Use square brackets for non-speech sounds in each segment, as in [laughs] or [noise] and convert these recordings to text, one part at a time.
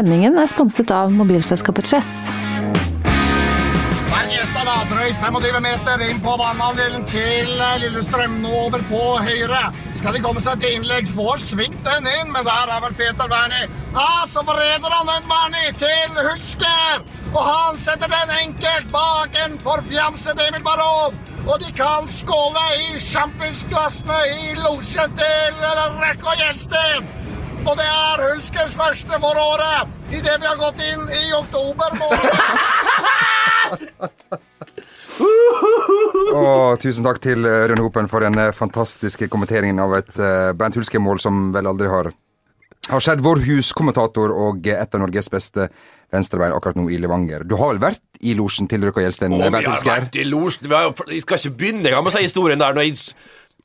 Sendingen er sponset av mobilselskapet Chess. Hver gjest da, drøyt 25 meter inn på banehalvdelen til eh, Lillestrøm. Nå over på høyre. Skal de komme seg til innleggs, får svingt den inn, men der er vel Peter Wernie. Ja, så forreder han den Wernie til Hulsker. Og han setter den enkelt bak en forfjamset Emil Baron. Og de kan skåle i sjampisglassene i losjen til Rekke og Gjelsten. Og det er Hulskers første for året idet vi har gått inn i oktober måned. [laughs] Og tusen takk til Rune Rønne Hopen for den eh, fantastiske kommenteringen av et uh, Bernt Hulske-mål som vel aldri har, har skjedd. Vår huskommentator og et av Norges beste venstrebein akkurat nå i Levanger. Du har vel vært i losjen til Røkka Gjelsten? Å, vi har vært i losjen Vi vi, skal ikke begynne engang med å si historien der. Når jeg,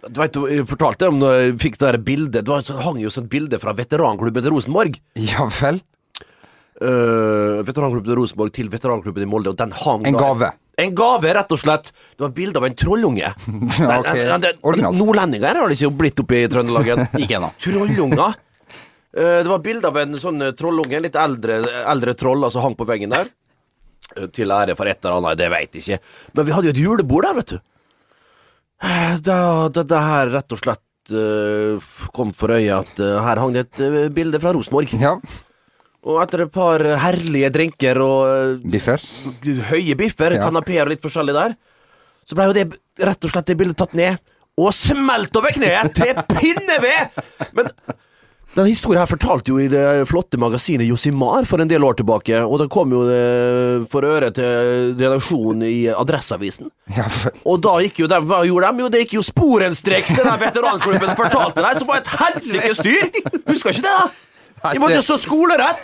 du vet, jeg fortalte om når jeg fikk det der bildet Det hang jo sånn bilde fra veteranklubben til Rosenborg. [laughs] Ja vel? Uh, veteranklubben til Rosenborg til veteranklubben i Molde, og den hang En gave. En gave, rett og slett. Det var bilde av en trollunge. [laughs] Ja, ok. Den- den- den- Originalt. Nordlendinger har det ikke blitt oppe i Trøndelagen. [laughs] Ikke ennå. Trollunger. Eh, Det var bilde av en sånn eh, trollunge, litt eldre, eldre troll, som hang på veggen der. Til ære for et eller annet, det veit jeg ikke. Men vi hadde jo et julebord der, vet du. Da, da, det her rett og slett eh, kom for øye at eh, her hang det et eh, bilde fra Rosenborg. Ja. Og etter et par herlige drinker og eh, Biffer? høye biffer, Ja. kanapeer og litt forskjellig der, så ble jo det rett og slett det bildet tatt ned og smelt over kneet til pinneved! Men den historien her fortalte jo i det flotte magasinet Josimar for en del år tilbake, og den kom jo eh, for øre til redaksjonen i Adresseavisen. Ja for... Og da gikk jo de, hva gjorde de? Jo, det gikk jo sporenstreks til den veteranklubben fortalte deg, som var et helsikes styr! Husker ikke det, da? De måtte stå skolerett!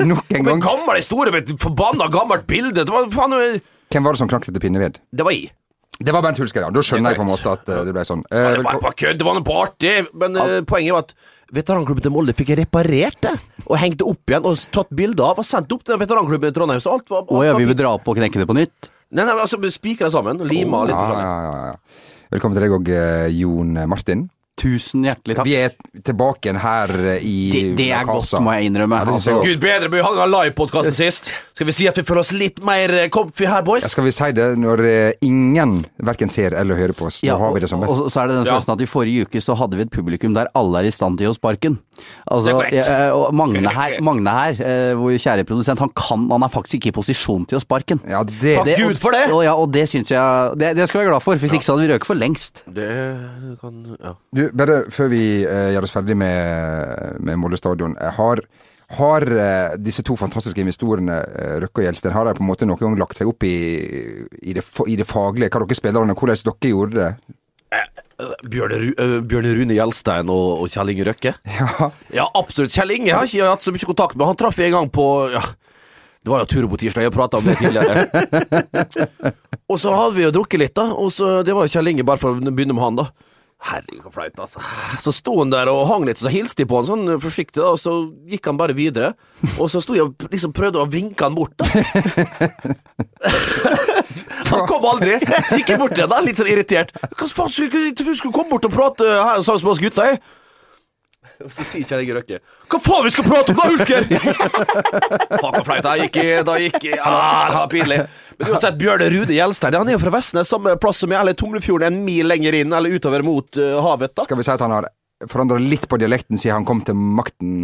Nok en gang. gammel historie med et forbanna gammelt bilde. Det var faen Hvem var det som knakk etter pinneved? Det var jeg. Det var Bent Hulsker, ja. Da skjønner jeg på en måte at eh, det ble sånn. Eh, det var bare kødd, det var noe på artig. Men poenget var at veteranklubben til Molde fikk reparert det. Og hengt det opp igjen og tatt bilde av og sendt opp til veteranklubben i Trondheim. Så alt var, Å ja, vi vil dra opp og knekke det på nytt? Nei, nei, altså Spikra sammen. Lima litt ja, forskjellig. ja, ja, ja. Velkommen til deg òg, Jon Martin. Tusen hjertelig takk. Vi er tilbake igjen her eh, i Det, det er godt, Casa. må jeg innrømme. Ja, det Altså. Gud bedre, vi hadde livepodkasten sist. Skal vi si at vi føler oss litt mer eh, comfy her, boys? Ja, skal vi si det når eh, ingen verken ser eller hører på oss? Da Ja, har vi det som best. og så er det den Ja. følelsen at i forrige uke så hadde vi et publikum der alle er i stand til å gi oss sparken. Altså, Det er korrekt. og Magne her, Magne her eh, vår kjære produsent, han kan, han er faktisk ikke i posisjon til å sparken. Ja, det, Takk Gud for det! Og, ja, og det syns jeg det, det skal vi være glad for. Hvis ikke så hadde vi røket for lengst. Det kan Ja. Du, bare før vi eh, gjør oss ferdig med, med Molde stadion. eh, Har, har eh, disse to fantastiske investorene, uh, Røkke og Gjelsten, har de på en måte noen gang lagt seg opp i, i, det, i det faglige? Hva dere spillerne, hvordan dere gjorde det? Ru eh, Rune Gjelstein og, og Kjell Inge Røkke? Ja, Ja, absolutt. Kjell Inge har ikke hatt så mye kontakt med. Han traff jeg en gang på ja, Det var jo turbo tirsdag, jeg prata om det tidligere. [laughs] og så hadde vi jo drukket litt, da. Og så, Det var jo Kjell Inge, bare for å begynne med han, da. Herregud, så flaut, altså. Så sto han der og hang litt, så hilste jeg på han sånn forsiktig, da, og så gikk han bare videre. Og så sto jeg og liksom prøvde å vinke han bort, da. [laughs] Han kom aldri. Så gikk jeg bort igjen, da, litt sånn irritert. Hva faen, skulle du skulle komme bort og prate her sammen med oss gutta, jeg? Og så sier Kjell Inge Røkke Hva faen vi skal prate om da, Hulsker?! [laughs] Fuck og flaut. Da gikk da gikk ah, Det var pinlig. Men uansett, Bjørne Rune Gjelstein han er jo fra Vestnes, samme plass som jeg, eller Tomrefjorden, en mil lenger inn, eller utover mot uh, havet. da skal vi si at han har forandra litt på dialekten siden han kom til makten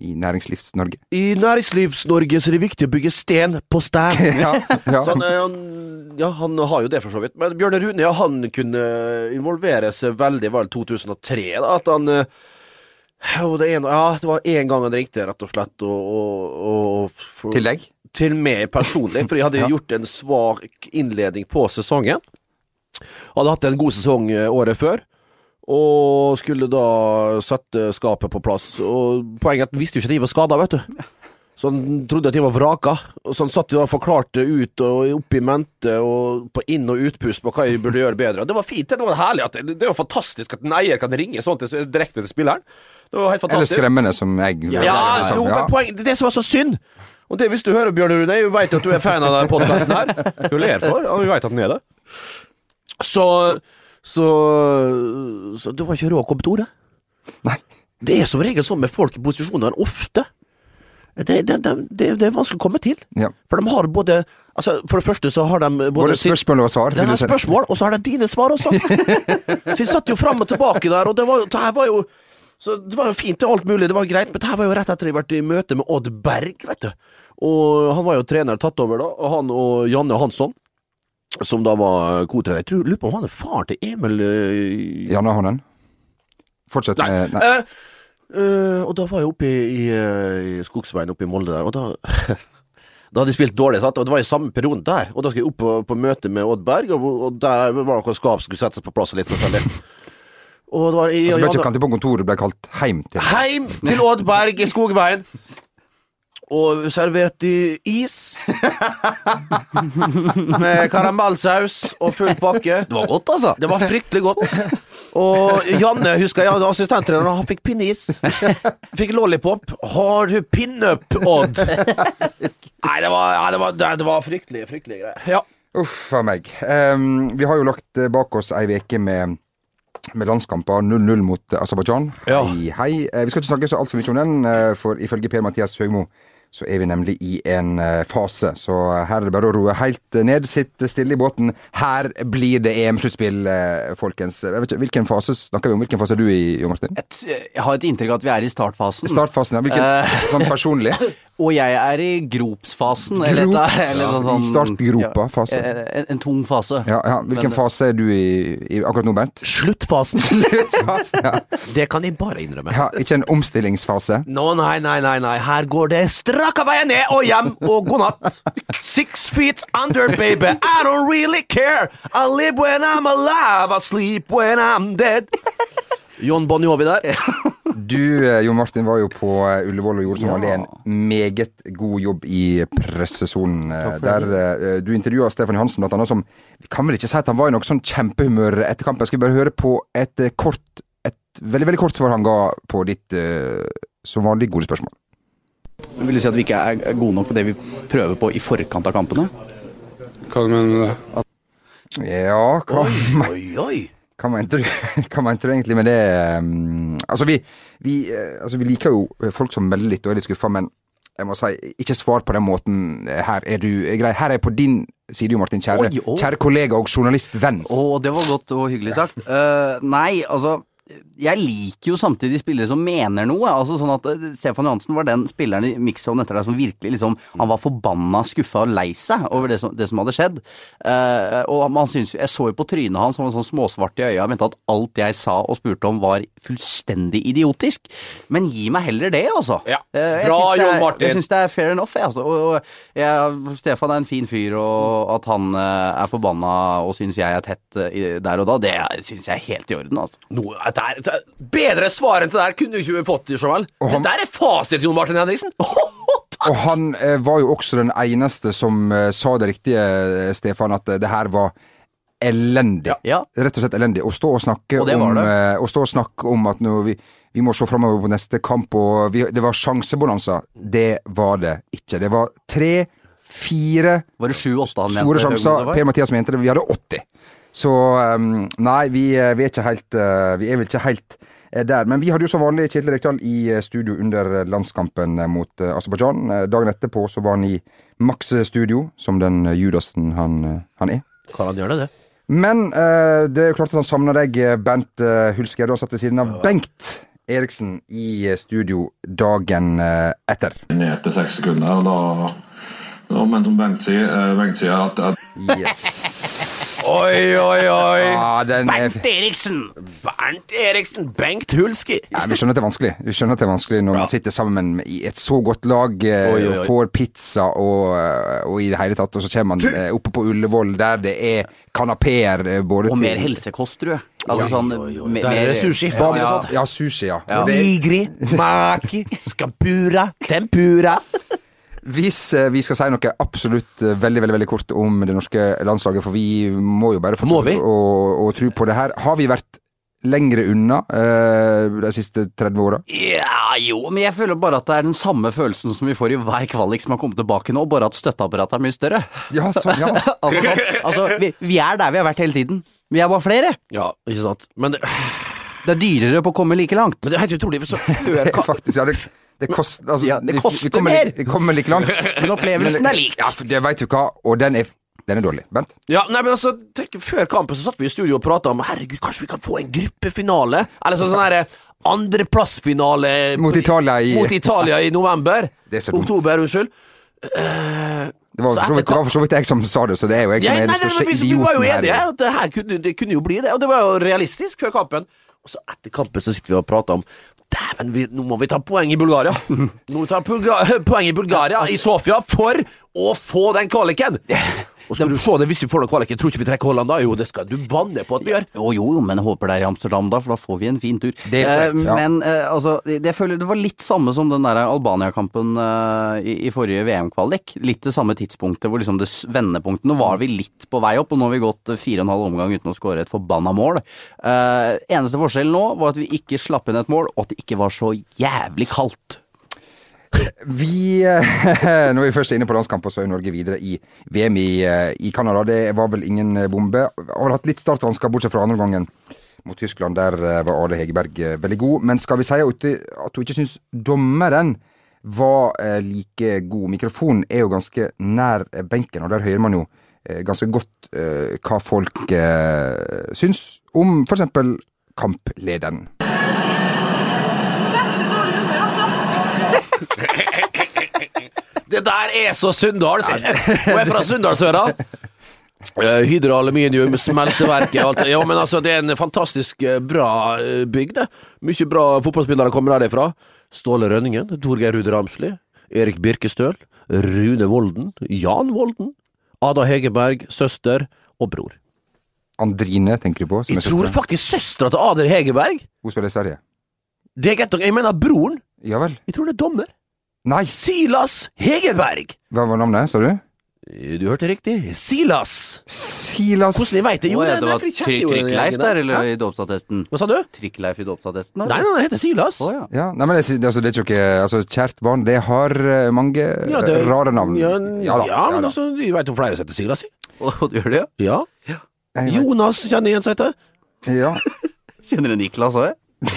i Næringslivs-Norge? I Næringslivs-Norge så er det viktig å bygge sten på stein. [laughs] Ja, ja. Så han, eh, han, ja, han har jo det, for så vidt. Men Bjørne Rune ja, han kunne involvere seg veldig det 2003. Da, at han og det, ene, ja, det var én gang han ringte, rett og slett. Og, og, og, for, Til deg? til meg personlig, for jeg hadde [laughs] Ja. gjort en svak innledning på sesongen. Hadde hatt en god sesong eh, året før, og skulle da sette skapet på plass. Og Poenget er at han visste jo ikke at jeg var skada, vet du. Så han trodde at jeg var vraka. Og så han satt jo og forklarte ut og opp i mente og på inn- og utpust på hva jeg burde gjøre bedre. Og det var fint. Det var herlig. Det, det er jo fantastisk at en eier kan ringe sånn til, direkte til spilleren. Det var helt Eller skremmende, som jeg Ja, liksom. jo, men poeng, det er det som var så synd. Og det hvis du hører Bjørn Rune, jeg vet at du er fan av denne podkasten her. Du ler for, og vi vet at den er det. Så så, så det var ikke råd å komme til orde. Nei. Det er som regel sånn med folk i posisjoner ofte. Det, det, det, det, er vanskelig å komme til. Ja. For de har både altså For det første så har de både, Både spørsmål og svar. De har spørsmål, og så har de dine svar også. [laughs] så vi satt jo fram og tilbake der, og det var det her var jo så Det var jo fint til alt mulig, det var greit, men det her var jo rett etter jeg hadde vært i møte med Odd Berg, vet du. Og han var jo trener tatt over, da. Og han og Janne Hansson, som da var co-trener. Jeg tror, lurer på om han er far til Emil øh, Janne Hånden. Fortsett Nei. med Nei. Uh, uh, og da var jeg oppe i, i, i Skogsveien oppe i Molde der, og da [laughs] Da hadde de spilt dårlig, sant? og det var i samme periode der. Og da skulle jeg opp på, på møte med Odd Berg, og, og der var det noe skap skulle settes på plass. litt forskjellig. Og det var i, Altså, ble ikke kalt inn på kontoret, ble kalt heim til. Heim til Odd Berg i Skogveien. Og servert i is. [laughs] Med karamellsaus og full pakke. Det var godt, altså. Det var fryktelig godt. Og Janne, husker jeg, assistenttreneren, han fikk pinneis. Fikk lollipop. Har du pinup, Odd? Nei, det var, ja, det var, det det var fryktelig, fryktelig greier. Ja. Uff a meg. Um, vi har jo lagt bak oss ei uke med, med landskamper 0-0 mot Aserbajdsjan. Ja. Hei, hei. Eh, vi skal ikke snakke så altfor mye om den, eh, for ifølge Per-Mathias Høgmo så er vi nemlig i en eh, fase. Så eh, her er det bare å roe helt ned. Sitt stille i båten. Her blir det EM-sluttspill, eh, folkens. Jeg vet ikke, Hvilken fase snakker vi om? Hvilken fase er du i, Jo Martin? Et, jeg har et inntrykk av at vi er i startfasen. Startfasen, ja. Hvilken, sånn personlig? [laughs] Og jeg er i gropsfasen. Grops? eller sånn- startgropa fase. Ja, en, en tung fase. Ja, ja. Hvilken Men- fase er du i, i akkurat nå, Bernt? Sluttfasen. [laughs] sluttfasen ja. Det kan jeg bare innrømme. ja. Ikke en omstillingsfase? Nå, nei, nei, nei, nei. Her går det straka veien ned og hjem og god natt. Six feet under, baby. I don't really care. I live when I'm alive. I sleep when I'm dead. John Bon Jovi der. [laughs] Du, eh, Jon Martin, var jo på eh, Ullevål og gjorde som Ja. vanlig en meget god jobb i pressesonen. eh, Der du intervjua Stefan Johansen, blant annet, som Vi kan vel ikke si at han var i noe sånn kjempehumør etter kampen. Skal vi bare høre på et kort Et veldig, veldig kort svar han ga på ditt som vanlig gode spørsmål. Vil du si at vi ikke er gode nok på det vi prøver på i forkant av kampene? Hva mener du det? Ja, hva, Oi, [laughs] oi. hva mente du hva mente du egentlig med det? um, Altså, vi, vi, eh, altså, vi liker jo folk som melder litt og er litt skuffa, men jeg må si, ikke svar på den måten. Her er du grei. Her er jeg på din side, Jo Martin. Kjære, Oi, kjære kollega og journalistvenn. Å, det var godt og hyggelig sagt. Uh, nei, altså jeg liker jo samtidig spillere som mener noe. altså sånn at eh, Stefan Johansen var den spilleren i mixzone etter deg som virkelig liksom Han var forbanna, skuffa og lei seg over det som, det som hadde skjedd. Uh, og man synes, Jeg så jo på trynet hans som var sånn småsvart i øya. Mente at alt jeg sa og spurte om var fullstendig idiotisk. Men gi meg heller det, altså. Ja. Eh, Bra, uh, er- Jon Martin. Jeg syns det er fair enough. Jeg, altså. og, og jeg, Stefan er en fin fyr, og at han uh, er forbanna og syns jeg er tett der og da, det syns jeg er helt i orden. altså. Nå, det er, dette er, bedre svar enn det der kunne du ikke fått. Og han- Det der er fasit, Jon Martin Henriksen. [laughs] Og han eh, var jo også den eneste som eh, sa det riktige, eh, Stefan, at eh, det her var elendig. Ja. Rett og slett elendig. Å stå og snakke Og om eh, Å stå og snakke om at nå vi, vi må se framover på neste kamp, og vi, det var sjansebonanza. Det var det ikke. Det var tre, fire store mente? sjanser. Per-Mathias mente det. Vi hadde 80. Så um, nei, vi, eh, vi er ikke helt eh, Vi er vel ikke helt eh, der. Men vi hadde jo som vanlig Kjetil Rekdal i studio under landskampen mot Aserbajdsjan. Dagen etterpå så var han i Max studio, som den Judasen han, han er. Kan han gjøre det? det? Men det er jo klart at han savner deg, Bent Hulsker. Du har satt ved siden av Bengt Eriksen i studio dagen etter. ned til seks sekunder. og da, da Men som Bengt sier, Bengt sier at, at Yes. Oi, oi, oi. Ja, den er Bernt Eriksen! Bernt Eriksen, Bengt Hulsker. Ja, vi skjønner at det er vanskelig Vi skjønner at det er vanskelig når man sitter sammen i et så godt lag, eh, Oi, oi, oi. og får pizza og, eh, og i det hele tatt, og så kommer man eh, oppe på Ullevål der det er kanapeer eh, både Og til- mer helsekost, tror jeg. Altså sånn me- Der er det sushi. Ja, ja. Ja, sushi, ja. Ja. Og det, Nigri, maki, skapura, tempura. [laughs] hvis eh, vi skal si noe absolutt eh, veldig veldig, veldig kort om det norske landslaget, for vi må jo bare fortsette å, å tro på det her. Har vi vært lengre unna eh, de siste 30 åra? Ja, jo, men jeg føler bare at det er den samme følelsen som vi får i hver kvalik som har kommet tilbake nå, bare at støtteapparatet er mye større. Ja, sånn, ja. [laughs] Altså, altså vi, vi er der vi har vært hele tiden. Vi er bare flere. Ja, ikke sant. Men, det- Det er dyrere på å komme like langt. men det er helt utrolig. Så [laughs] før, er faktisk, ja, det, Det koster altså, Ja, det koster vi kommer, mer. Vi kommer like langt. [laughs] Men opplevelsen er lik. Ja, for det veit du hva, og den er, den er dårlig. Bent? Ja, nei, men altså, tenk, Før kampen så satt vi i studio og prata om Herregud, kanskje vi kan få en gruppefinale? Eller sånn sånn herre andreplassfinale Mot Italia i- Mot Italia i november. [laughs] Det er så dumt. Oktober, unnskyld. Uh, Det var, for så vidt, det var for så vidt jeg som sa det, så det er jo jeg som ja, er den største idioten her. vi var jo enige. at Det her kunne, det kunne jo bli det, og det var jo realistisk før kampen. Og så etter kampen så sitter vi og prater om Dæven, nå må vi ta poeng i Bulgaria! [laughs] Nå må vi [laughs] poeng i Bulgaria, i Sofia, for å få den kvaliken! Og skal du se det hvis vi får noe kvaliken, tror ikke vi trekker Holland da? Jo, det skal du banne på at vi gjør. Jo, jo, men jeg håper det er i Amsterdam, da, for da får vi en fin tur. Det er eh, korrekt, ja. Men eh, altså, det, jeg føler det var litt samme som den der Albania-kampen eh, i, i forrige VM-kvalik. Litt det samme tidspunktet, hvor liksom det vendepunktet Nå var vi litt på vei opp, og nå har vi gått eh, fire og en halv omgang uten å skåre et forbanna mål. Uh, eneste forskjellen nå var at vi ikke slapp inn et mål, og at det ikke var så jævlig kaldt. Vi, eh, [laughs] når vi først er inne på landskamper, så er Norge videre i VM i, eh, i Canada. Det var vel ingen eh, bombe. Har hatt litt startvansker, bortsett fra andre gangen mot Tyskland. Der var Ade Hegerberg veldig god. Men skal vi si at du ikke syns dommeren var like god? Mikrofonen er jo ganske nær benken, og der hører man jo ganske godt hva folk syns om f.eks. kamplederen. [laughs] Det der er så Sunndals! Jeg er fra Sunndalsøra. Uh, Hydro aluminium, smelteverket alt. Ja, men altså, det er en fantastisk eh, bra eh, bygd. Mye bra fotballspillere kommer derifra. Ståle Rønningen, Torgeir Ruud Ramsli, Erik Birkestøl, Rune Volden, Jan Volden, Ada Hegerberg, søster og bror. Andrine tenker du på? Som Jeg tror faktisk søstera til Ader Hegerberg Hun spiller i Sverige. Det er greit nok, jeg mener broren. Ja vel. Jeg tror det er dommer. Nei, Silas Hegerberg! hva var navnet, sa du? Du hørte riktig. Silas! Silas Hvordan jeg veit det? Jo, ja, det, det var Trykk-Leif der, eller Hæ? i dåpsattesten? Hva sa du? Trikk-Leif i dåpsattesten? Nei, nei, det heter Silas. Å, ja. Ja, nei, men det, det, altså, det er jo ikke altså, Kjært barn, det har eh, mange Ja, det- eh, rare navn. Ja, ja, da, men altså, du veit jo flere som heter Silas. jeg. Og du gjør det, ja? Ja. Jonas kjenner jeg en som heter. Ja. [laughs] Kjenner du Niklas òg? [laughs]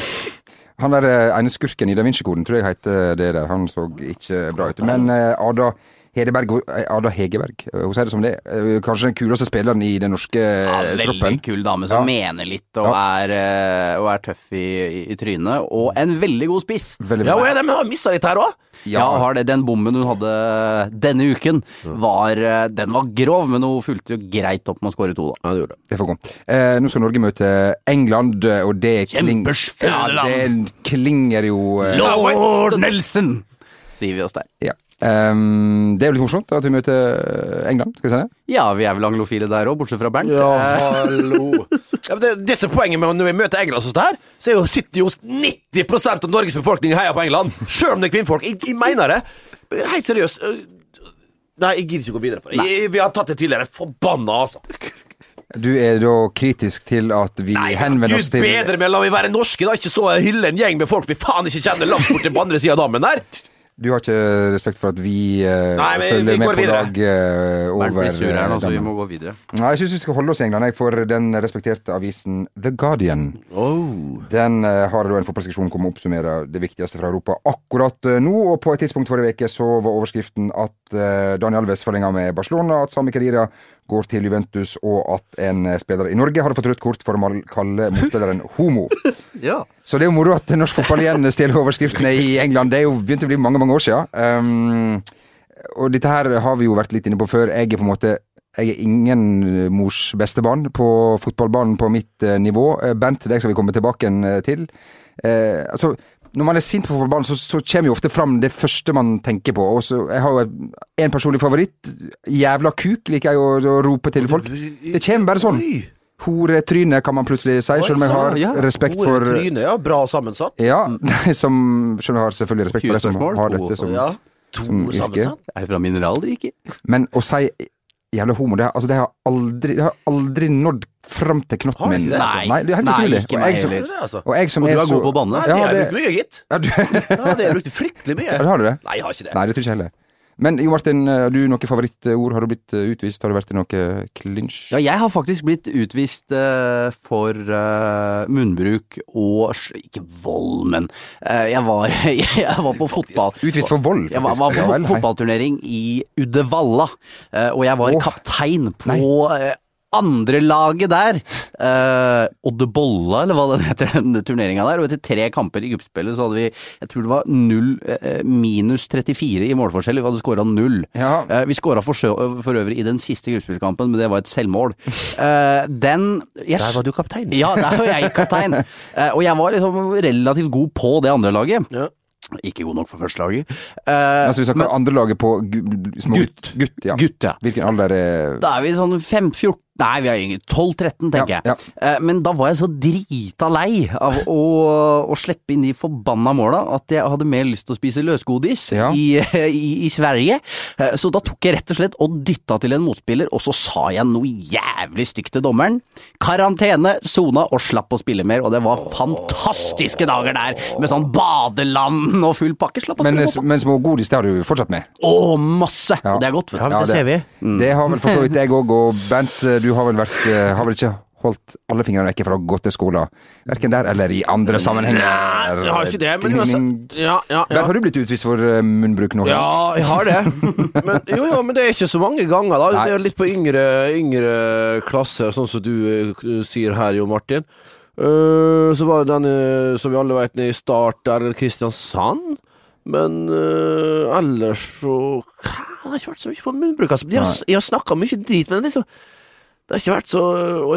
Han der eh, ene skurken i Da Vinci-koden, tror jeg heter det der. Han så ikke bra ut. Men eh, Ada Hedeberg, eh, Ada Hegerberg, eh, hun sier det som det. er. Eh, Kanskje den kuleste spilleren i den norske Ja, veldig troppen. kul dame som Ja. mener litt og, er, eh, og er tøff i, i, trynet. Og en veldig god spiss. Veldig Ja, er men har missa litt her òg. Ja, har det. Den bommen hun hadde denne uken, var, den var grov, men hun fulgte jo greit opp med å skåre to, da. Ja, det gjorde det. Det får gå. Eh, nå skal Norge møte England, og det kling... Ja, det klinger jo eh, Lord Nelson! Så gir vi oss der. ja. Ehm, det er jo litt morsomt at vi møter England, skal vi si det? Ja, vi er vel anglofile der òg, bortsett fra Bernt. Ja, Eh, hallo. [laughs] Ja, men det, det som er poenget med når vi møter England, sånn der, så er jo, sitter jo 90 av Norges befolkning og heier på England. Sjøl om det er kvinnfolk. Jeg, jeg mener det. Helt seriøst. Nei, jeg gidder ikke å gå videre på det. Jeg, vi har tatt det tidligere. Forbanna, altså. Du er da kritisk til at vi Nei, henvender oss til Gud bedre med la vi være norske, da. Ikke stå og hylle en gjeng med folk vi faen ikke kjenner langt borte på andre sida av dammen der. Du har ikke respekt for at vi uh, Nei, men følger vi med på videre. lag uh, over blir sur her nå, eh, så vi må gå videre. Nei, jeg syns vi skal holde oss i England, jeg, for den respekterte avisen The Guardian. Den uh, har da en fotballseksjon som oppsummerer det viktigste fra Europa akkurat eh, nå. Og på et tidspunkt forrige uke så var overskriften at Daniel Dani Alves forlenga med Barcelona, at Sami Khedira går til Juventus, og at en eh, spiller i Norge hadde fått rødt kort for å kalle motspilleren homo. [laughs] Ja. Så det er jo moro at norsk fotball igjen stjeler overskriftene i England. Det er jo begynt å bli mange, mange år siden. Um, og dette her har vi jo vært litt inne på før. Jeg er på en måte jeg er ingen mors bestebarn på fotballbanen på mitt eh, nivå. Bernt, Bent, deg skal vi komme tilbake eh, til. Eh, altså, når man er sint på fotballbanen, så, så kommer jo ofte fram det første man tenker på. Og så, jeg har jo en personlig favoritt. Jævla kuk, liker jeg å, å rope til folk. Det kommer bare sånn. Horetryne, kan man plutselig si, selv om jeg har ja. respekt for Horetryne, ja. Bra sammensatt. ja, [laughs] som selv om jeg har selvfølgelig respekt for det som har dette som Ja. To som yrke. Er det fra mineralriket? Men å si jævla homo, det, har- altså, det har aldri, det har aldri nådd fram til knotten min. ikke altså. Nei, det er helt Nei, utrolig. ikke Og jeg som- heller. Altså. Og jeg som Og du er er så god på å banne? Nei, Ja, det har jeg det- brukt mye, gitt. Ja, du, har brukt fryktelig mye. ja, har du det? Nei, jeg har ikke det. Nei, det tror jeg heller. Men Jo Martin, har du noen favorittord? Har du blitt eh, utvist? Har du vært i noe klinsj? Ja, jeg har faktisk blitt utvist uh, for uh, munnbruk og Ikke vold, men uh, jeg, var, [laughs] jeg var på fotball. Utvist for vold, Jeg var, var på Ja vel, fotballturnering i Uddevalla, eh, og jeg var oh, kaptein på eh, andre laget der. Uh, Oddebolla, eller hva den heter, den turneringa der. Og etter tre kamper i gruppespillet så hadde vi jeg tror det var null, uh, minus 34 i målforskjell. Vi hadde skåra null. Ja. Uh, vi skåra for, for øvrig i den siste gruppespillskampen, men det var et selvmål. Uh, den yes. Der var du kaptein. Ja, der var jeg kaptein. Eh, og jeg var liksom relativt god på det andre laget. Ja. Ikke god nok for førstelaget. Uh, Altså, vi snakker andre laget på gu- små Gutt. Gutt, ja. Gutt, ja. Hvilken alder er Da er vi sånn 5-14 Nei, vi er yngre. 12-13, tenker Ja, jeg. Eh, Men da var jeg så drita lei av å, å slippe inn de forbanna måla at jeg hadde mer lyst til å spise løsgodis Ja. i, i, i Sverige. Eh, Så da tok jeg rett og slett og dytta til en motspiller, og så sa jeg noe jævlig stygt til dommeren. Karantene, sona og slapp å spille mer, og det var fantastiske dager der med sånn badeland og full pakke. Slapp å Men, spille fotball. men smågodis, det har du fortsatt med? Å, masse! Ja. Og det er godt, vet du. Ja, det ser vi. Det har vel for så vidt jeg òg, og Bent, du har vel vært eh, Har vel ikke holdt alle fingrene vekke fra skolen? Verken der eller i andre sammenhenger. Nei, jeg har ikke det, men altså, ja. Ja, ja, Der har du blitt utvist for eh, munnbruk nå? Ja, jeg har det. Men, jo, jo, men det er ikke så mange ganger, da. Nei. Det er litt på yngre, yngre klasser, sånn som du eh, sier her, Jo Martin. Så var det den som vi alle vet, i Start der, Kristiansand. Men ellers så Det har ikke vært så mye på munnbruk. Altså. Jeg har, jeg har snakka mye drit, men det, er liksom, det har ikke vært så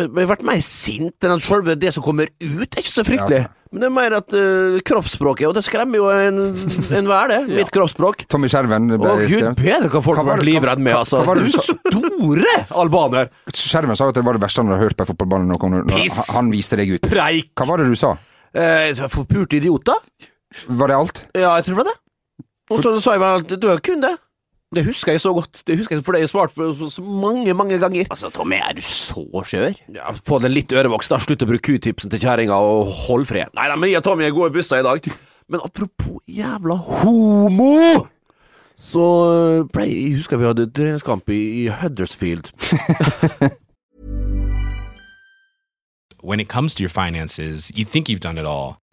Jeg har vært mer sint enn at selve det som kommer ut, er ikke så fryktelig. Men det er mer at uh, kroppsspråket Og det skremmer jo enhver, en det. [laughs] Mitt kroppsspråk. Tommy Skjerven ble Å gud bedre hva folk Hva har vært livredde livredd med, hva- altså. hva det Du store albaner! Skjerven sa jo at det var det verste han hadde hørt på en fotballbane noen når Han, viste deg ut. Preik! Hva var det du sa? Eh, Forpurte idioter? Var det alt? Ja, jeg tror det var det. Og så sa jeg bare at du er kun det. Det husker jeg så godt. Det husker jeg For det har jeg svart på så- mange, mange ganger. Altså, Tommy, er du så skjør? Ja, Få deg litt ørevoks, da. Slutt å bruke q-tipsen til kjerringa, og hold fred. Nei nei, men jeg og Tommy er gode busser i dag. Men apropos jævla homo! Så eh, ble jeg husker vi hadde treningskamp i, i Huddersfield. [laughs] When it comes to your finances, you think you've done it all.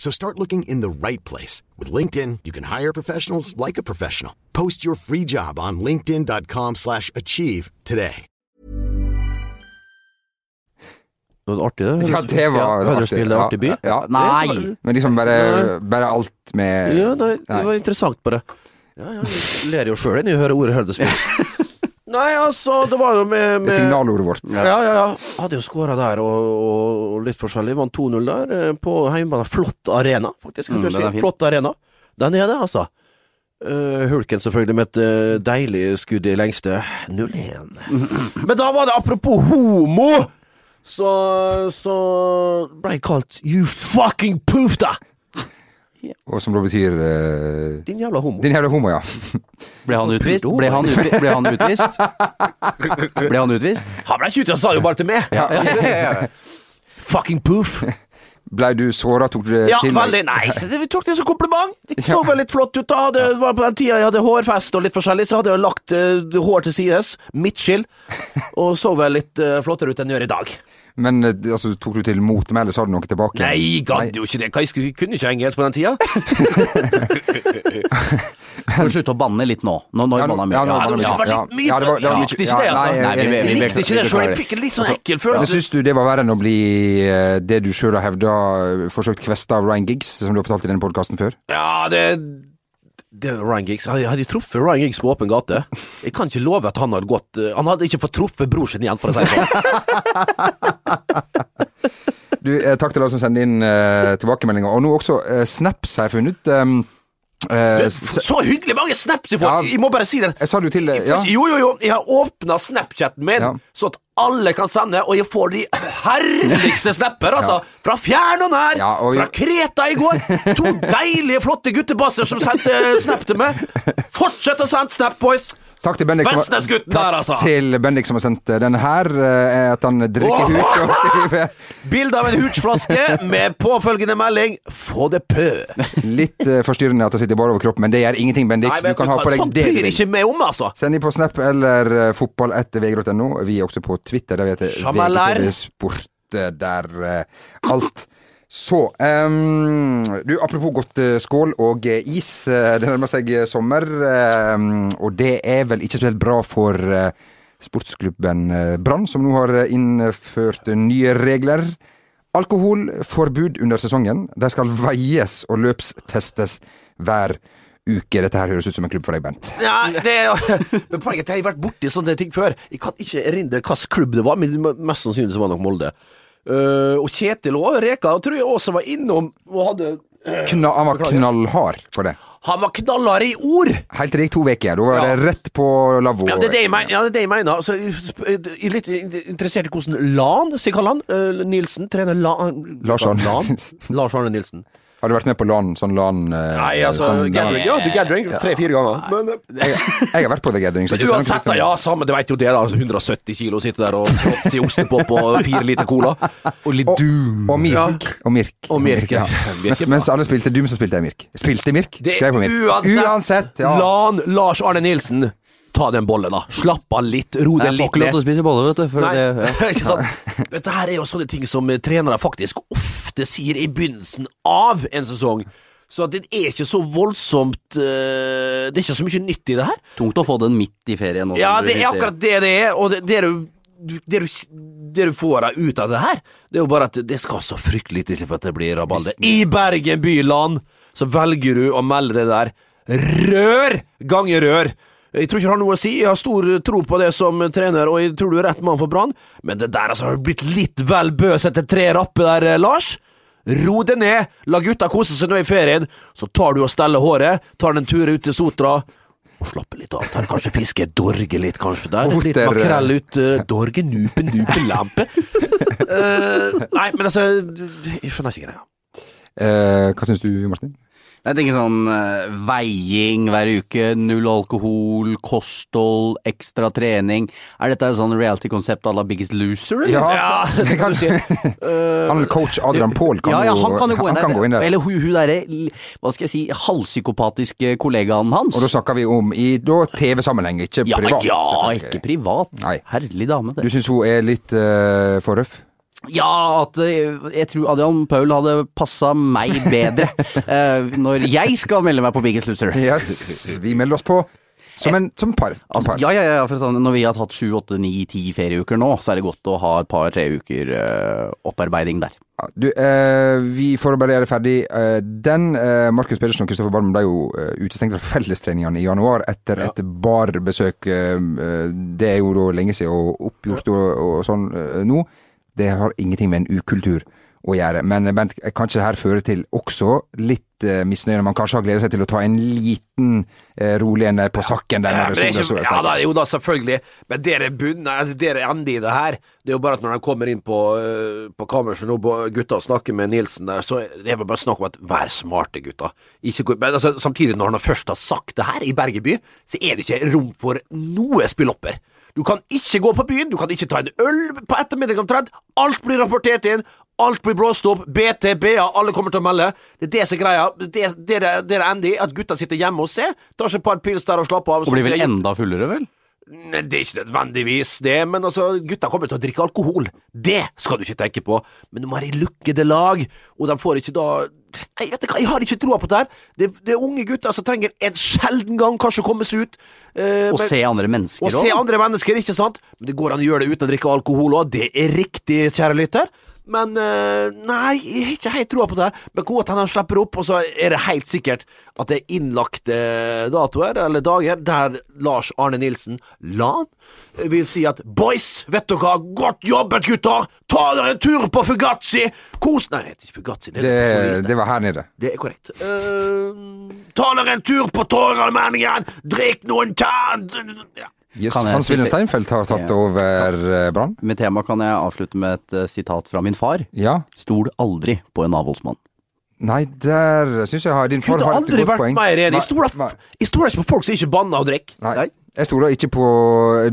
So start looking in the right place. With LinkedIn, you can hire professionals like a professional. Post your free job on linkedin.com slash achieve today. Det var artig, det. Ja, det var Huddersfield er artig by. Ja, ja. Nei! Men liksom bare, bare alt med Ja, nei, det var interessant, bare. Ja, ja, jeg ler jo sjøl når jeg hører ordet Huddersfield. [laughs] Nei, altså, det var jo med, med signalordet vårt. Ja, ja, ja. Hadde jo skåra der og, og, og litt forskjellig. Vant 2-0 der eh, på hjemmebane. Flott arena, faktisk. Mm, si. Flott arena. Den er det, altså. Uh, Hulken selvfølgelig med et uh, deilig skudd i lengste. 0-1. [clears throat] Men da var det apropos homo! Så, så ble jeg kalt you fucking Og som da betyr eh, Din jævla homo. Din jævla homo, ja. Ble han utvist? Ble han, utvi ble han utvist? [laughs] Ble han utvist? Han ble ikke utvist, han sa jo bare til meg. [laughs] Fucking poof. Blei du såra, tok du det Ja, til deg? veldig. Nei, så vi tok det som kompliment. Det så vel litt flott ut da. Det var på den tida jeg hadde hårfest og litt forskjellig, så hadde jeg lagt uh, hår til sides. Midtskill. Og så vel litt uh, flottere ut enn jeg gjør i dag. Men eh, altså, tok du til motmæle, sa du noe tilbake? Nei, gadd jo ikke det. Hva, jeg skulle- kunne ikke engelsk på den tida. Kan du slutte å banne litt nå? Nå, nå Ja, banna mye. ja, nå Ja, nå, var Ja, litt ja, det var- det var likte ikke det, altså. nei, vi- likte ikke det sjøl. Jeg fikk en litt sånn ekkel Men følelse. syns du det var verre enn å bli eh, det du sjøl har hevda, forsøkt kvesta av Ryan Giggs, som du har fortalt i denne podkasten før? Ja, det det Ryan Giggs. Jeg hadde truffet Ryan Giggs på åpen gate. Jeg kan ikke love at han hadde gått eh, Han hadde ikke fått truffet bror sin igjen, for å si det sånn. [laughs] Du, eh, takk til alle som sender inn eh, tilbakemeldinger. Og nå også eh, snaps har jeg funnet. Um, eh, Så hyggelig mange snaps jeg får! Ja. Jeg må bare si det. jeg sa det jo til deg, ja. Jo, jo, jo. Jeg har åpna Snapchaten min, Ja. så at alle kan sende, og jeg får de herligste snapper, altså. Fra fjern og nær. Og- Fra Kreta i går. To [laughs] deilige, flotte guttebasser som sendte snap til meg. Fortsett å sende snap, boys. Takk til Bendik som, altså. som har sendt den denne her. eh, at han drikker Åh! huk og skriver Bilde av en hoochflaske med påfølgende melding 'Få det pø'. litt uh, forstyrrende at det sitter bare over kroppen, men det gjør ingenting, Bendik. Nei, du kan ha på deg det du vil. om, altså. Send inn på Snap eller uh, fotball etter vg.no. Vi er også på Twitter. Der vi heter VGTV Sport. eh, Der uh, alt. Så um, Du, apropos godt eh, skål og eh, is. eh, det nærmer seg sommer, um, og det er vel ikke så helt bra for uh, sportsklubben Brann, som nå har innført nye regler. Alkoholforbud under sesongen. De skal veies og løpstestes hver uke. Dette her høres ut som en klubb for deg, Bent. Ja, det er [laughs] Men poenget er at jeg har vært borti sånne ting før. Jeg kan ikke erindre hvilken klubb det var, men mest sannsynlig så var det nok Molde. Eh, og Kjetil og Reka tror jeg også var innom og hadde Kna, han var knallhard på det. Han var knallhard i ord! Helt til det gikk to uker. Da var Ja. det rett på lavvo. Ja, det er det jeg, mener. ja, det er det jeg mener. Så jeg er litt interessert i hvordan Lan, sier han, uh, Nilsen, trener Lan Lars Arne Nilsen. Har du vært med på LAN? Sånn LAN eh, Nei, altså, sånn, Gathering, ja, The Gathering, tre-fire ganger. Men, eh, jeg, jeg har vært på The Gathering. så Men uansett, da, ja, samme, det vet jo dere. da 170 kilo sitter der og fråtser i ostepop og fire liter cola. Og litt Og, og Mirk. Og Mirk. Og Mirk, ja. Mens, mens alle spilte Doom, så spilte jeg Mirk. Spilte Mirk? Skrev på Mirk. uansett, Uansett, ja. Lan Lars Arne Nilsen. Ta den bollen, da. Slapp av litt. Ro Jeg det får ikke lov til å spise boller, vet du. Nei, det, ja. [laughs] ikke sant? Dette her er jo sånne ting som eh, trenere faktisk ofte sier i begynnelsen av en sesong. Så det er ikke så voldsomt eh, Det er ikke så mye nytt i det her. Tungt å få den midt i ferien. Ja, det er akkurat det det er, og det, det, du, det, du, det du får deg ut av det her, det er jo bare at det skal så fryktelig til for at det blir rabalder. I Bergen byland så velger du å melde det der rør ganger rør. Jeg tror ikke det har noe å si, jeg har stor tro på det som trener, og jeg tror du er rett mann for Brann, men det der altså, har blitt litt vel bøs etter tre rappe der, eh, Lars. Ro det ned, la gutta kose seg nå i ferien, så tar du og steller håret, tar en tur ut til Sotra, og slapper litt av. Tar kanskje fiske, dorge litt kanskje der. Litt makrell ut. eh, dorge, nupe, nupe, lampe. uh, [laughs] nei, men altså Jeg skjønner ikke greia. Uh, hva syns du, Martin? Jeg tenker sånn eh, veiing hver uke, null alkohol, kosthold, ekstra trening. Er dette et sånn reality-konsept à la Biggest Loser? eller? Ja, [laughs] det kan du si. [laughs] Han coach Adrian Paul kan, ja, ja, han kan jo gå inn, han kan gå inn der. Eller hun, hun derre, hva skal jeg si, halvpsykopatiske kollegaen hans. Og da snakker vi om i TV-sammenheng, ikke privat. ja, ikke privat. Nei. Herlig dame, Det. Du syns hun er litt uh, for røff? Ja, at eh, jeg tror Adrian Paul hadde passa meg bedre [laughs] eh, når jeg skal melde meg på Biggest Loser. Yes, vi melder oss på som en som par. Som Altså, par. ja, ja, ja, for sånn, når vi har tatt sju, åtte, ni, ti ferieuker nå, så er det godt å ha et par-tre uker uh, opparbeiding der. Du, eh, vi får bare gjøre ferdig. Eh, den eh, Markus Pedersen og Kristoffer Barmen ble jo utestengt fra fellestreningene i januar etter et barbesøk. Det er jo da lenge siden og oppgjort og, og sånn nå. Det har ingenting med en ukultur å gjøre. Men men kanskje det her fører til også litt uh, misnøye man kanskje har gleda seg til å ta en liten uh, rolig en på sakken der Ja, det ikke, står ja da, jo da, selvfølgelig. Men det er bunnen, altså det er enden i det her. Det er jo bare at når de kommer inn på, uh, på kammerset nå, gutta og snakker med Nilsen der, så er det bare snakk om at vær smarte, gutta. Ikke, men altså, samtidig, når han først har sagt det her i Bergeby, så er det ikke rom for noe spillopper. Du kan ikke gå på byen, du kan ikke ta en øl på ettermiddagen omtrent. Alt blir rapportert inn. Alt blir blåst opp. BT, BA, alle kommer til å melde. Det er det som er greia. Det, er det, det, det ender i at gutta sitter hjemme og ser, tar seg et par pils der og slapper av. Og blir vel enda fullere, vel? Det er ikke nødvendigvis det, men altså, gutta kommer til å drikke alkohol. Det skal du ikke tenke på. Men de er i lukkede lag, og de får ikke da Nei, vet du hva, jeg har ikke troa på det her. Det, det er unge gutter som trenger en sjelden gang kanskje å komme seg ut. eh, Og men- se andre mennesker og se andre mennesker, ikke sant? Men det går an å gjøre det uten å drikke alkohol òg. Det er riktig, kjære lytter. Men eh, nei, jeg har ikke helt troa på det. Men godt han slipper opp, og så er det helt sikkert at det er innlagte datoer, eller dager, der Lars Arne Nilsen, LAN, vil si at boys, vet dere hva, godt jobbet, gutter! Ta dere en tur på Fugazzi! Kos Nei, det heter ikke Fugazzi. Det, Det, det var her nede. det er korrekt. Uh, ta dere en tur på Torgallmenningen! Drikk noen tann... Ja. Yes, Kan jeg Hans Wilhelm Steinfeld har tatt over eh, Brann. Med tema kan jeg avslutte med et uh, sitat fra min far. Ja. Stol aldri på en avholdsmann. Nei, der syns jeg har din far har et godt poeng. Kunne aldri vært Jeg stoler jeg stoler ikke på folk som ikke banner og drikker. Nei. Jeg stoler ikke på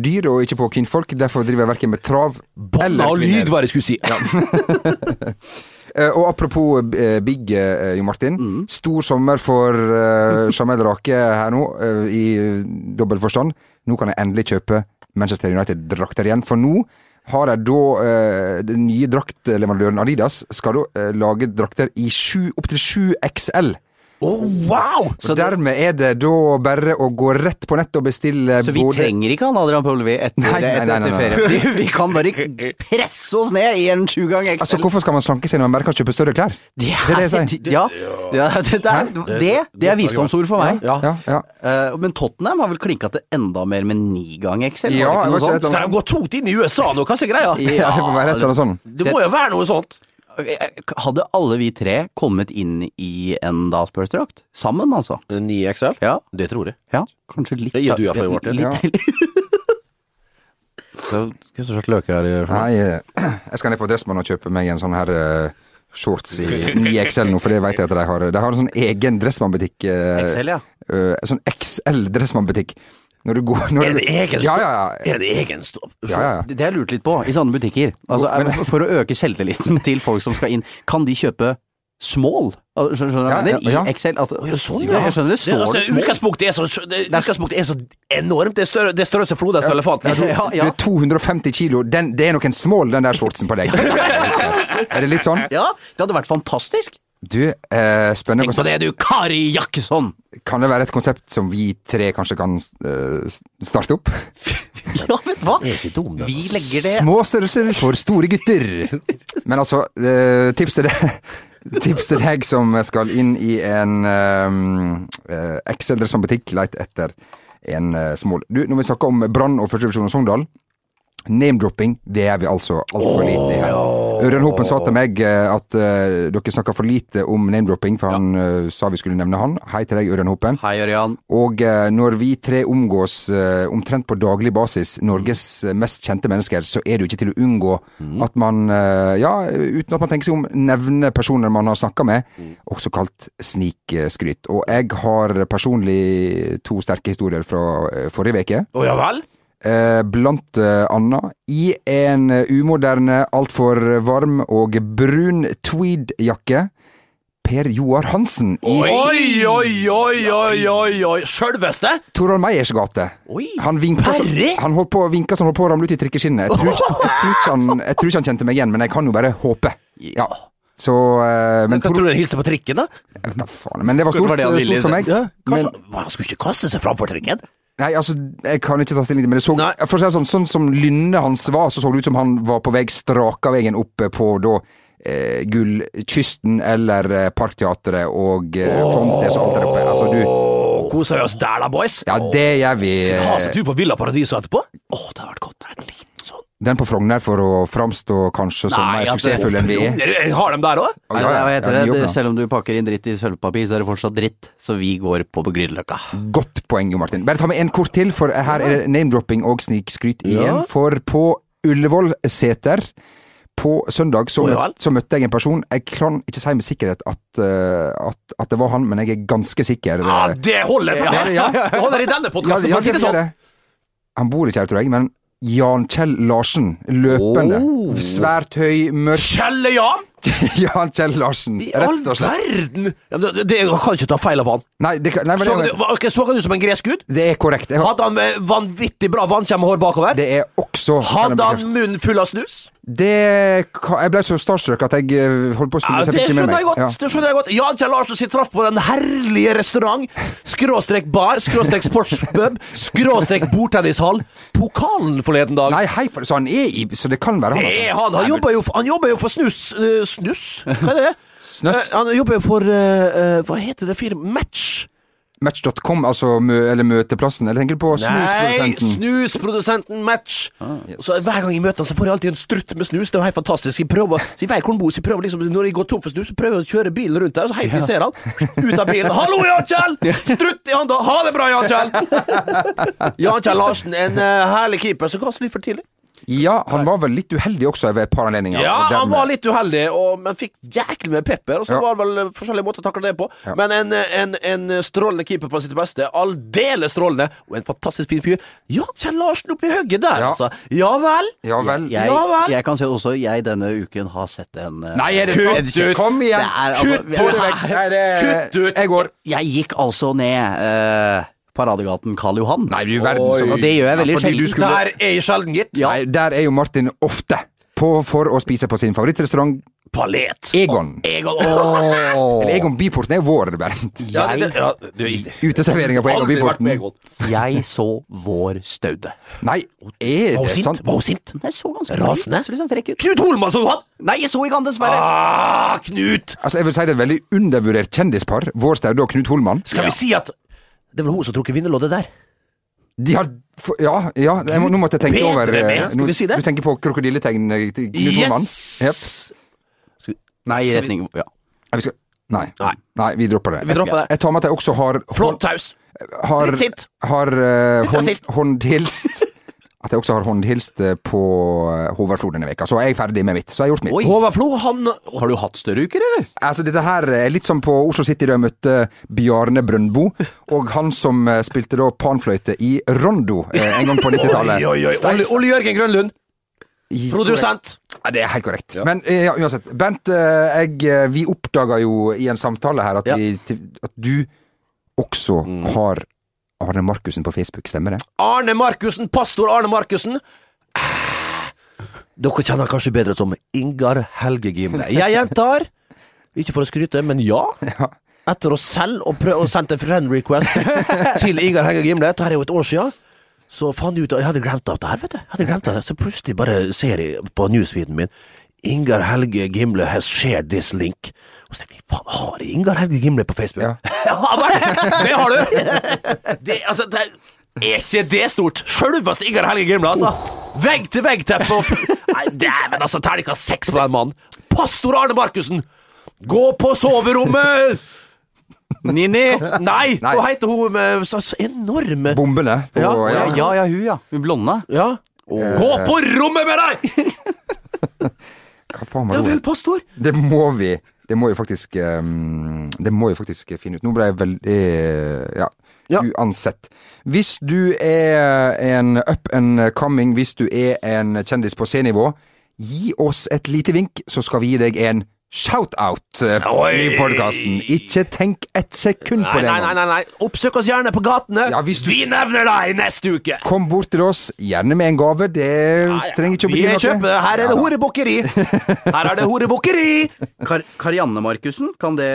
dyr og ikke på kvinnfolk, derfor driver jeg verken med trav Banna og lyd, hva jeg skulle si. Ja. [laughs] Og apropos eh, Big, eh, Jo Martin. Mm. Stor sommer for uh, Jamel Rake her nå, eh, i dobbel forstand. Nå kan jeg endelig kjøpe Manchester United-drakter igjen, for nå har jeg da eh, Den nye draktleverandøren Adidas skal da eh, lage drakter i opptil 7 XL. Oh, wow! Så dermed er det da bare å gå rett på nettet og bestille Så vi både trenger ikke han Adrian Pølvi etter, Nei, nei, etter, nei, nei, etter ferie. Vi, vi kan bare presse oss ned i en sju gang XL. Altså, Hvorfor skal man slanke seg når man bare kan kjøpe større klær? det, Det er det jeg sier. Ja, ja [laughs] det, det, er, det, det er visdomsord for meg. Ja. Ja, ja. Eh, men Tottenham har vel klinka til enda mer med ni gang XL? Ja, det ikke var sånt? Skal de gå tungt inn i USA nå? Hva er greia? Ja, det må være et eller annet sånt. Det må jo være noe sånt. Hadde alle vi tre kommet inn i en da Spurs-drakt? Sammen, altså? 9 XL? Ja. Det tror jeg. ja kanskje litt Det gjør du iallfall, Martin. litt- [laughs] Skal vi så slett løk her? Nei, eh, jeg skal ned på Dressmann og kjøpe meg en sånn her uh, shorts i [laughs] 9XL nå, for det vet jeg at de har. De har en sånn egen Dressmann-butikk. Uh, XL, ja. Uh, sånn XL Dressmann-butikk. Når du går når Er det egen Ja, stopp? ja, ja. Er det egen stopp? ja, ja, ja. Det har jeg lurt litt på i sånne butikker. Altså, men, For å øke selvtilliten [laughs] til folk som skal inn, kan de kjøpe small? Altså, Skjønner du hva Ja, jeg mener? ja, ja. I Excel. At, ja, sånn, ja. Jeg skjønner det står altså, det small. Utgangspunktet er så, det, utgangspunktet er så enormt. Det er større, det er størrelse ja, elefant. Ja, Du er 250 kilo. Den, det er nok en small, den der shortsen på deg. [laughs] er det litt sånn? Ja, det hadde vært fantastisk. Du, eh, spennende Tenk på konsept. det, du, Kari Jakkesson! Kan det være et konsept som vi tre kanskje kan eh, starte opp? [laughs] Ja, vet du hva? Det er ikke dum, det. Vi legger det Små størrelser for store gutter. Men altså, eh, tips til deg [laughs] Tips til deg som skal inn i en uh, Excel Dressmann-butikk, leit etter en uh, small. Du, når vi snakker om Brann og førstedivisjon og Sogndal Name-dropping, det er vi altså altfor lite i her. Ørjan Hopen sa til meg eh, at uh, dere snakka for lite om name-dropping, for han uh, sa vi skulle nevne han. Hei til deg, Ørjan Hopen. Hei, Ørjan. Og uh, når vi tre omgås eh, omtrent på daglig basis, Norges eh, mest kjente mennesker, så er det jo ikke til å unngå at man, eh, ja, uten at man tenker seg om, nevner personer man har snakka med, også kalt snikskryt. Og jeg har personlig to sterke historier fra eh, forrige uke. Å ja vel? Eh, blant eh, annet i en eh, umoderne, altfor varm og brun tweedjakke. Per Joar Hansen i Oi, oi, oi, oi, oi, oi. Sjølveste? Torvald Meyers gate. Oi. Han vinka Han holdt på å vinke som holdt på å ramle ut i trikkeskinnet. Jeg tror, ikke, jeg, tror ikke han, jeg tror ikke han kjente meg igjen, men jeg kan jo bare håpe. Ja. Så eh, Men Hva tror du han hilste på trikken, da? Jeg vet da faen. Men det var stort, det stort for meg. Ja, kanskje, men, Han skulle ikke kaste seg framfor trikken? Nei, altså, jeg kan ikke ta stilling til det, men det så, for å si sånn, sånn som lynnet hans var, så så det ut som han var på vei straka veien opp på da eh, Gullkysten eller eh, Parkteatret og eh, Fontes og alt der oppe. Altså, du Koser vi oss der da, boys? Ja, det gjør vi. Skal vi ha oss eh, en tur på Villa Paradiso etterpå? Åh, det har vært godt. En liten sånn Den på Frogner for å framstå kanskje som mer at- suksessfull enn vi er. Har de der òg? Ja, ja, ja? Selv om du pakker inn dritt i sølvpapir, så er det fortsatt dritt. Så vi går på Grünerløkka. Godt poeng, Jo Martin. Bare ta med en kort til, for her er det name-dropping og snikskryt igjen. Ja. For på Ullevålseter på søndag så, Å, møt, så møtte jeg en person. Jeg kan ikke si med sikkerhet at, uh, at, at det var han, men jeg er ganske sikker. Ja, det holder! Ja, det. ja. Det holder i denne podkasten, ja, for å si det sånn. Han bor ikke her, tror jeg, men Jan Kjell Larsen. Løpende. Oh. Svært høy, mørk Kjelle-Jan! [laughs] Jan Kjell Larsen, rett og slett. verden! Ja, men det, jeg kan ikke ta feil av han. Nei, det, kan- nei men Så, det, du, ok, så han ut som en gresk gud? det er korrekt. Jeg Hadde han vanvittig bra vannkjemmehår bakover? det er også Hadde han munnen full av snus? Det ka- Jeg ble så starstruck at jeg eh, holdt på å Ja, snuble, så det jeg fikk ikke med skjønner meg. jeg godt. Ja. det skjønner jeg godt Jan Kjell Larsen sitt traff på den herlige restaurant, skråstrek bar, skråstrek sportspub, skråstrek bordtennishall, pokalen forleden dag. Nei, hei på det, så han er i Så det kan være han. Det er altså. han! Han jobber jo, han jobber jo for snus eh, Snus? Hva er det? Snøss. Eh, han jobber jo for eh, eh, Hva heter det firmaet? Match? Match.com, altså eller møteplassen. Eller tenker du på snusprodusenten? Nei, snusprodusenten? Match. Så Hver gang jeg møter han, så får jeg alltid en strutt med snus. Det er helt fantastisk. Jeg prøver, så jeg vet hvor han bor, så jeg prøver liksom, Når jeg går tom for snus, så prøver jeg å kjøre bilen rundt der, så helt til jeg ser han, ut av bilen 'Hallo, Jan Kjell!' Strutt i handa. 'Ha det bra, Jan Kjell!' [laughs] Jan Kjell Larsen, en uh, herlig keeper som ga oss litt for tidlig. Ja, han var vel litt uheldig også ved et par anledninger. Ja, han var litt uheldig, og, men fikk jæklig med pepper. Og så Ja. var det vel forskjellige måter å takle det på. Ja. Men en, en, en strålende keeper på sitt beste. Aldeles strålende. Og en fantastisk fin fyr. Ja, Kjell Larsen oppi hugget der, Ja. altså. Ja vel. Ja vel. Jeg, jeg, jeg kan si også jeg denne uken har sett en eh, Nei, er det Kutt sant? ut! Kom igjen! Er altså- Kutt få det vekk! Nei, det Kutt ut! Jeg går. Jeg gikk altså ned eh, Paradegaten Karl Johan. Nei, du verden Oi. som Og det gjør jeg veldig Ja, sjelden. skulle- Der er jeg sjelden, gitt. Nei, der er jo Martin ofte. På, for å spise på sin favorittrestaurant Palet. Egon. Egon. [laughs] Eller Egon Byporten er vår, Bernt. Ja, det, det, ja, du, Uteserveringa på Egon aldri vært Byporten. med Egon. Jeg så Vår Staude. Nei, er Var hun det sint? sant? Var hun sint? Jeg så ganske Rasende? Så liksom frekk ut. Knut Holman så han? Nei, jeg så ikke han, dessverre. Ah, Knut! Altså, jeg vil si det er et veldig undervurdert kjendispar. Vår Staude og Knut Holman. Skal vi si at det er vel hun som trukket vinnerloddet der? De har f- Ja, ja jeg må, nå måtte jeg tenke Bedre over eh, med, skal nå- vi si det? Du tenker på krokodilletegn eh, Knut. Yes! Nei, i retning Ja. Nei, vi skal Nei. Nei. vi dropper det. Vi dropper det. Jeg tar med at jeg også har Flott taus. har, Litt sint. har uh, hånd, håndhilst [laughs] At jeg også har håndhilst eh, på eh, Håvard Flo denne veka Så er jeg ferdig med mitt. Så jeg har gjort mitt. Oi. Håvard Flo, han Har du hatt større uker, eller? Altså, dette her er litt som på Oslo City da jeg møtte Bjarne Brøndbo, og han som eh, spilte da panfløyte i Rondo en gang på 90-tallet. [laughs] Oi, oi, oi. Ole, Ole Jørgen Grønlund. I- Produsent. Ja, det er helt korrekt. Men eh, ja, uansett. Bernt, eh, jeg, vi oppdaga jo i en samtale her at, Ja. vi, at du også har Arne Markussen på Facebook, stemmer det? Arne Markussen, pastor Arne Markussen. Ah, Dere kjenner han kanskje bedre som Ingar Helge Gimle. Jeg gjentar, ikke for å skryte, men ja. Etter å selv og prøve å sende friend request til Ingar Helge Gimle, dette er jo et år siden, så fant jeg ut jeg hadde glemt av det her, vet du. Jeg hadde glemt av det. Så plutselig bare ser jeg på newsfeeden min Ingar Helge Gimle has shared this link. Og så tenkte jeg, faen, har jeg Ingar Helge Gimle på Facebook? Ja, det har du! Det, altså, det, er ikke det stort? Sjølveste Ingar Helge Grimla altså. Vegg-til-vegg-teppe og Nei, dæven, altså, terningkast seks på den mannen. Pastor Arne Markussen! Gå på soverommet! Nini! Nei, Nei. hva heter hun med så, så enorme Bombene. På, Ja, ja, Ja, ja, ja, hun, ja. Hun blonde. Ja. Gå på rommet med deg! Hva faen var Ja det? vel, pastor. Det må vi Det må jo faktisk ehm, Det må vi faktisk finne ut. Nå ble jeg veldig Ja. Ja. Uansett. Hvis du er en up and coming, hvis du er en kjendis på C-nivå, gi oss et lite vink, så skal vi gi deg en shout-out eh, i podkasten. Ikke tenk ett sekund på det. nei, nei, nei, nei. Oppsøk oss gjerne på gatene. Ja, hvis du- Vi nevner deg neste uke. Kom bort til oss, gjerne med en gave. Det trenger ikke å Vi bety noe. Kjøpe. Her er det Ja horebukkeri. Her er det horebukkeri. Kar Karianne Markussen, kan det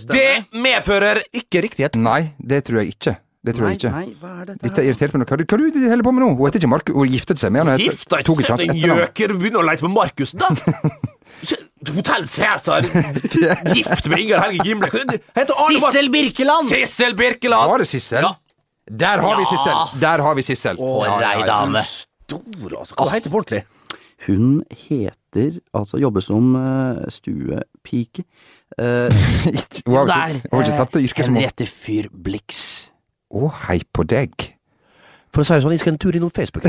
stemme? Det medfører ikke riktighet. Nei, det tror jeg ikke. Det tror jeg ikke. Nei, hva er dette Dette irriterte meg. Hva, hva du holder på med nå? Hun heter ikke Markus, hun giftet seg med han. heter- Gifta ikke seg, med en gjøker! Begynner å lete på Markus, da! [laughs] Hotell Cæsar, [laughs] gift med Ingar Helge Gimle. Sissel Birkeland! Sissel Birkeland! Var det Sissel? Ja. Der har vi Sissel! Der har vi Sissel. Å, ei dame. Stor, altså. Hva heter hun ordentlig? Hun heter Altså jobber som uh, stuepike. Uh, Hun har ikke, hun har ikke tatt det yrket som Henriette Fyhr Blix. Å, hei på deg. For å si det sånn, jeg skal en tur innom Facebook.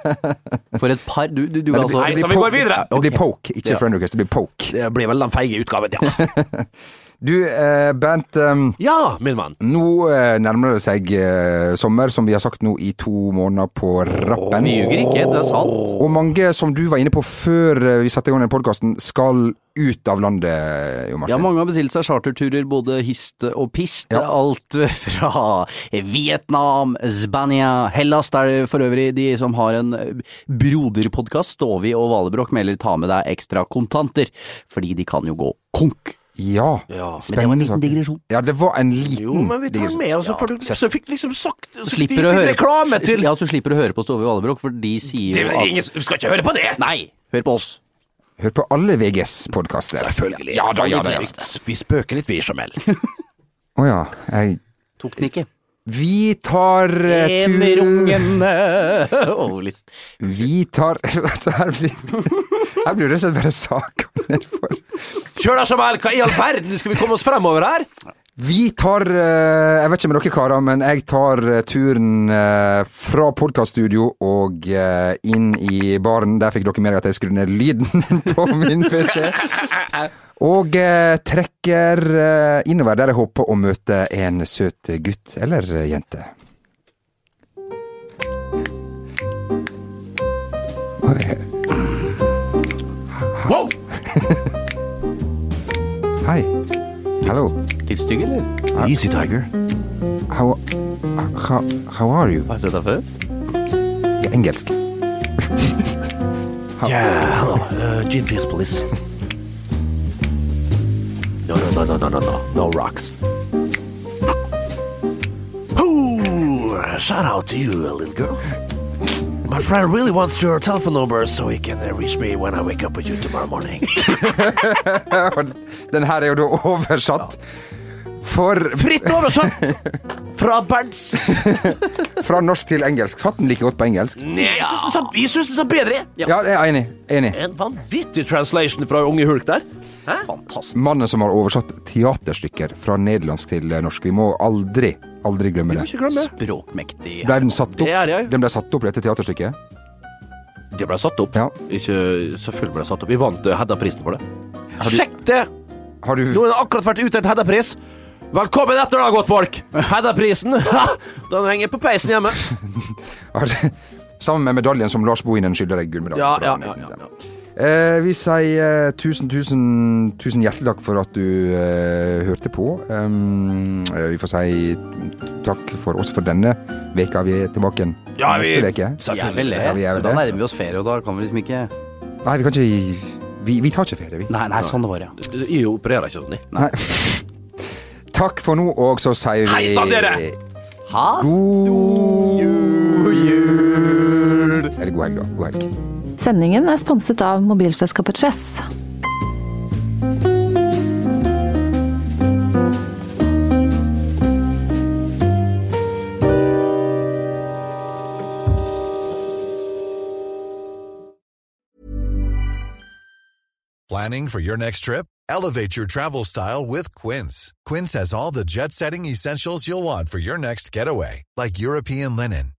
[laughs] For et par Du, du, du det altså Nei, så vi går videre. Det blir poke, ikke Ja. friend request. Det blir poke. Det blir vel den feige utgaven, ja. [laughs] Du, eh, Bernt. ehm, Ja, min mann. Nå eh, nærmer det seg eh, sommer, som vi har sagt nå i to måneder på rappen. Vi ljuger ikke, det er sant. Og mange, som du var inne på før vi satte i gang den podkasten, skal ut av landet, Jo Martin. Ja, mange har bestilt seg charterturer, både hist og pist. Ja. Alt fra Vietnam, Spania, Hellas, der for øvrig de som har en broderpodkast, Stovi og Valebrokk, melder ta med deg ekstra kontanter, fordi de kan jo gå konk. Ja, Ja, Men det var en liten digresjon. Ja, det var en liten digresjon. Jo, men vi tar digresjon. med oss, for du så fikk liksom sagt så Slipper fikk litt reklame til Ja, så du slipper å høre på Stove og Valebrokk, for de sier det, jo at ingen, Vi skal ikke høre på det! Nei, hør på oss. Hør på alle VGs podkaster. Selvfølgelig. Ja da, ja da. Ja. Vi spøker litt, vi, Jamel. Å ja. Jeg Tok den ikke. Vi tar eh, tur Enerungene oh, [laughs] litt. Vi tar [laughs] altså, her blir Her blir det rett og slett bare sak. Kjør deg, Jamel! Hva i all verden skal vi komme oss fremover her? Vi tar eh, Jeg vet ikke med dere karer, men jeg tar eh, turen eh, fra podkaststudio og inn i baren. Der fikk dere med dere at jeg skrudde ned lyden [laughs] på min PC. Og trekker innover der jeg håper å møte en søt gutt eller jente. Wow! Hei. Hello. Litt stygg, eller? Easy, Tiger. How, how, how are you? Har jeg sett deg før? Ja, engelsk. [laughs] Yeah, hello. Uh, [laughs] gin, please, please. No, no, no, no, no, no, no. No rocks. Ooh, shout out to you, little girl. My friend really wants your telephone number so he can uh, reach me when I wake up with you tomorrow morning. [laughs] Den her er jo da oversatt. For Fritt oversatt fra Berns. [laughs] fra norsk til engelsk. Satt den like godt på engelsk? Nei, jeg syns det sa- bedre. Ja, jeg er enig. Enig. En vanvittig translation fra Unge Hulk der. Fantastisk. Mannen som har oversatt teaterstykker fra nederlandsk til norsk. Vi må aldri, aldri glemme det. Glemme. Språkmektig. Ble den satt opp? Det er jeg. Den ble satt opp, dette teaterstykket? Det ble satt opp. Ja. Ikke, selvfølgelig ble det satt opp. Vi vant uh, Hedda-prisen for det. Sjekk det! Har du Nå har det akkurat vært utdelt Hedda-pris. Velkommen etter, da, godt folk! Hedda-prisen. [laughs] Den henger på peisen hjemme. [laughs] Sammen med medaljen som Lars Bohinen skylder deg gullmedalje. Ja, ja, ja, ja, ja. Eh, vi sier eh, tusen, tusen, tusen hjertelig takk for at du eh, hørte på. Um, eh, vi får si takk for oss for denne veka. Vi er tilbake igjen Ja, vi- neste uke. Selvfølgelig. er. Ja, vi er Da nærmer vi oss ferie, og da kan vi liksom ikke Nei, vi kan ikke Vi, vi tar ikke ferie, vi. Nei, nei, sånn det var, ja. Jeg opererer ikke sånn. jeg. Nei. [laughs] Takk for nå, og så sier vi Hei sann, dere! Ha God jul! Eller god helg, da. God helg. Sendingen er sponset av mobilselskapet Chess. Planning for your next trip? Elevate your travel style with Quince. Quince has all the jet setting essentials you'll want for your next getaway, like European linen,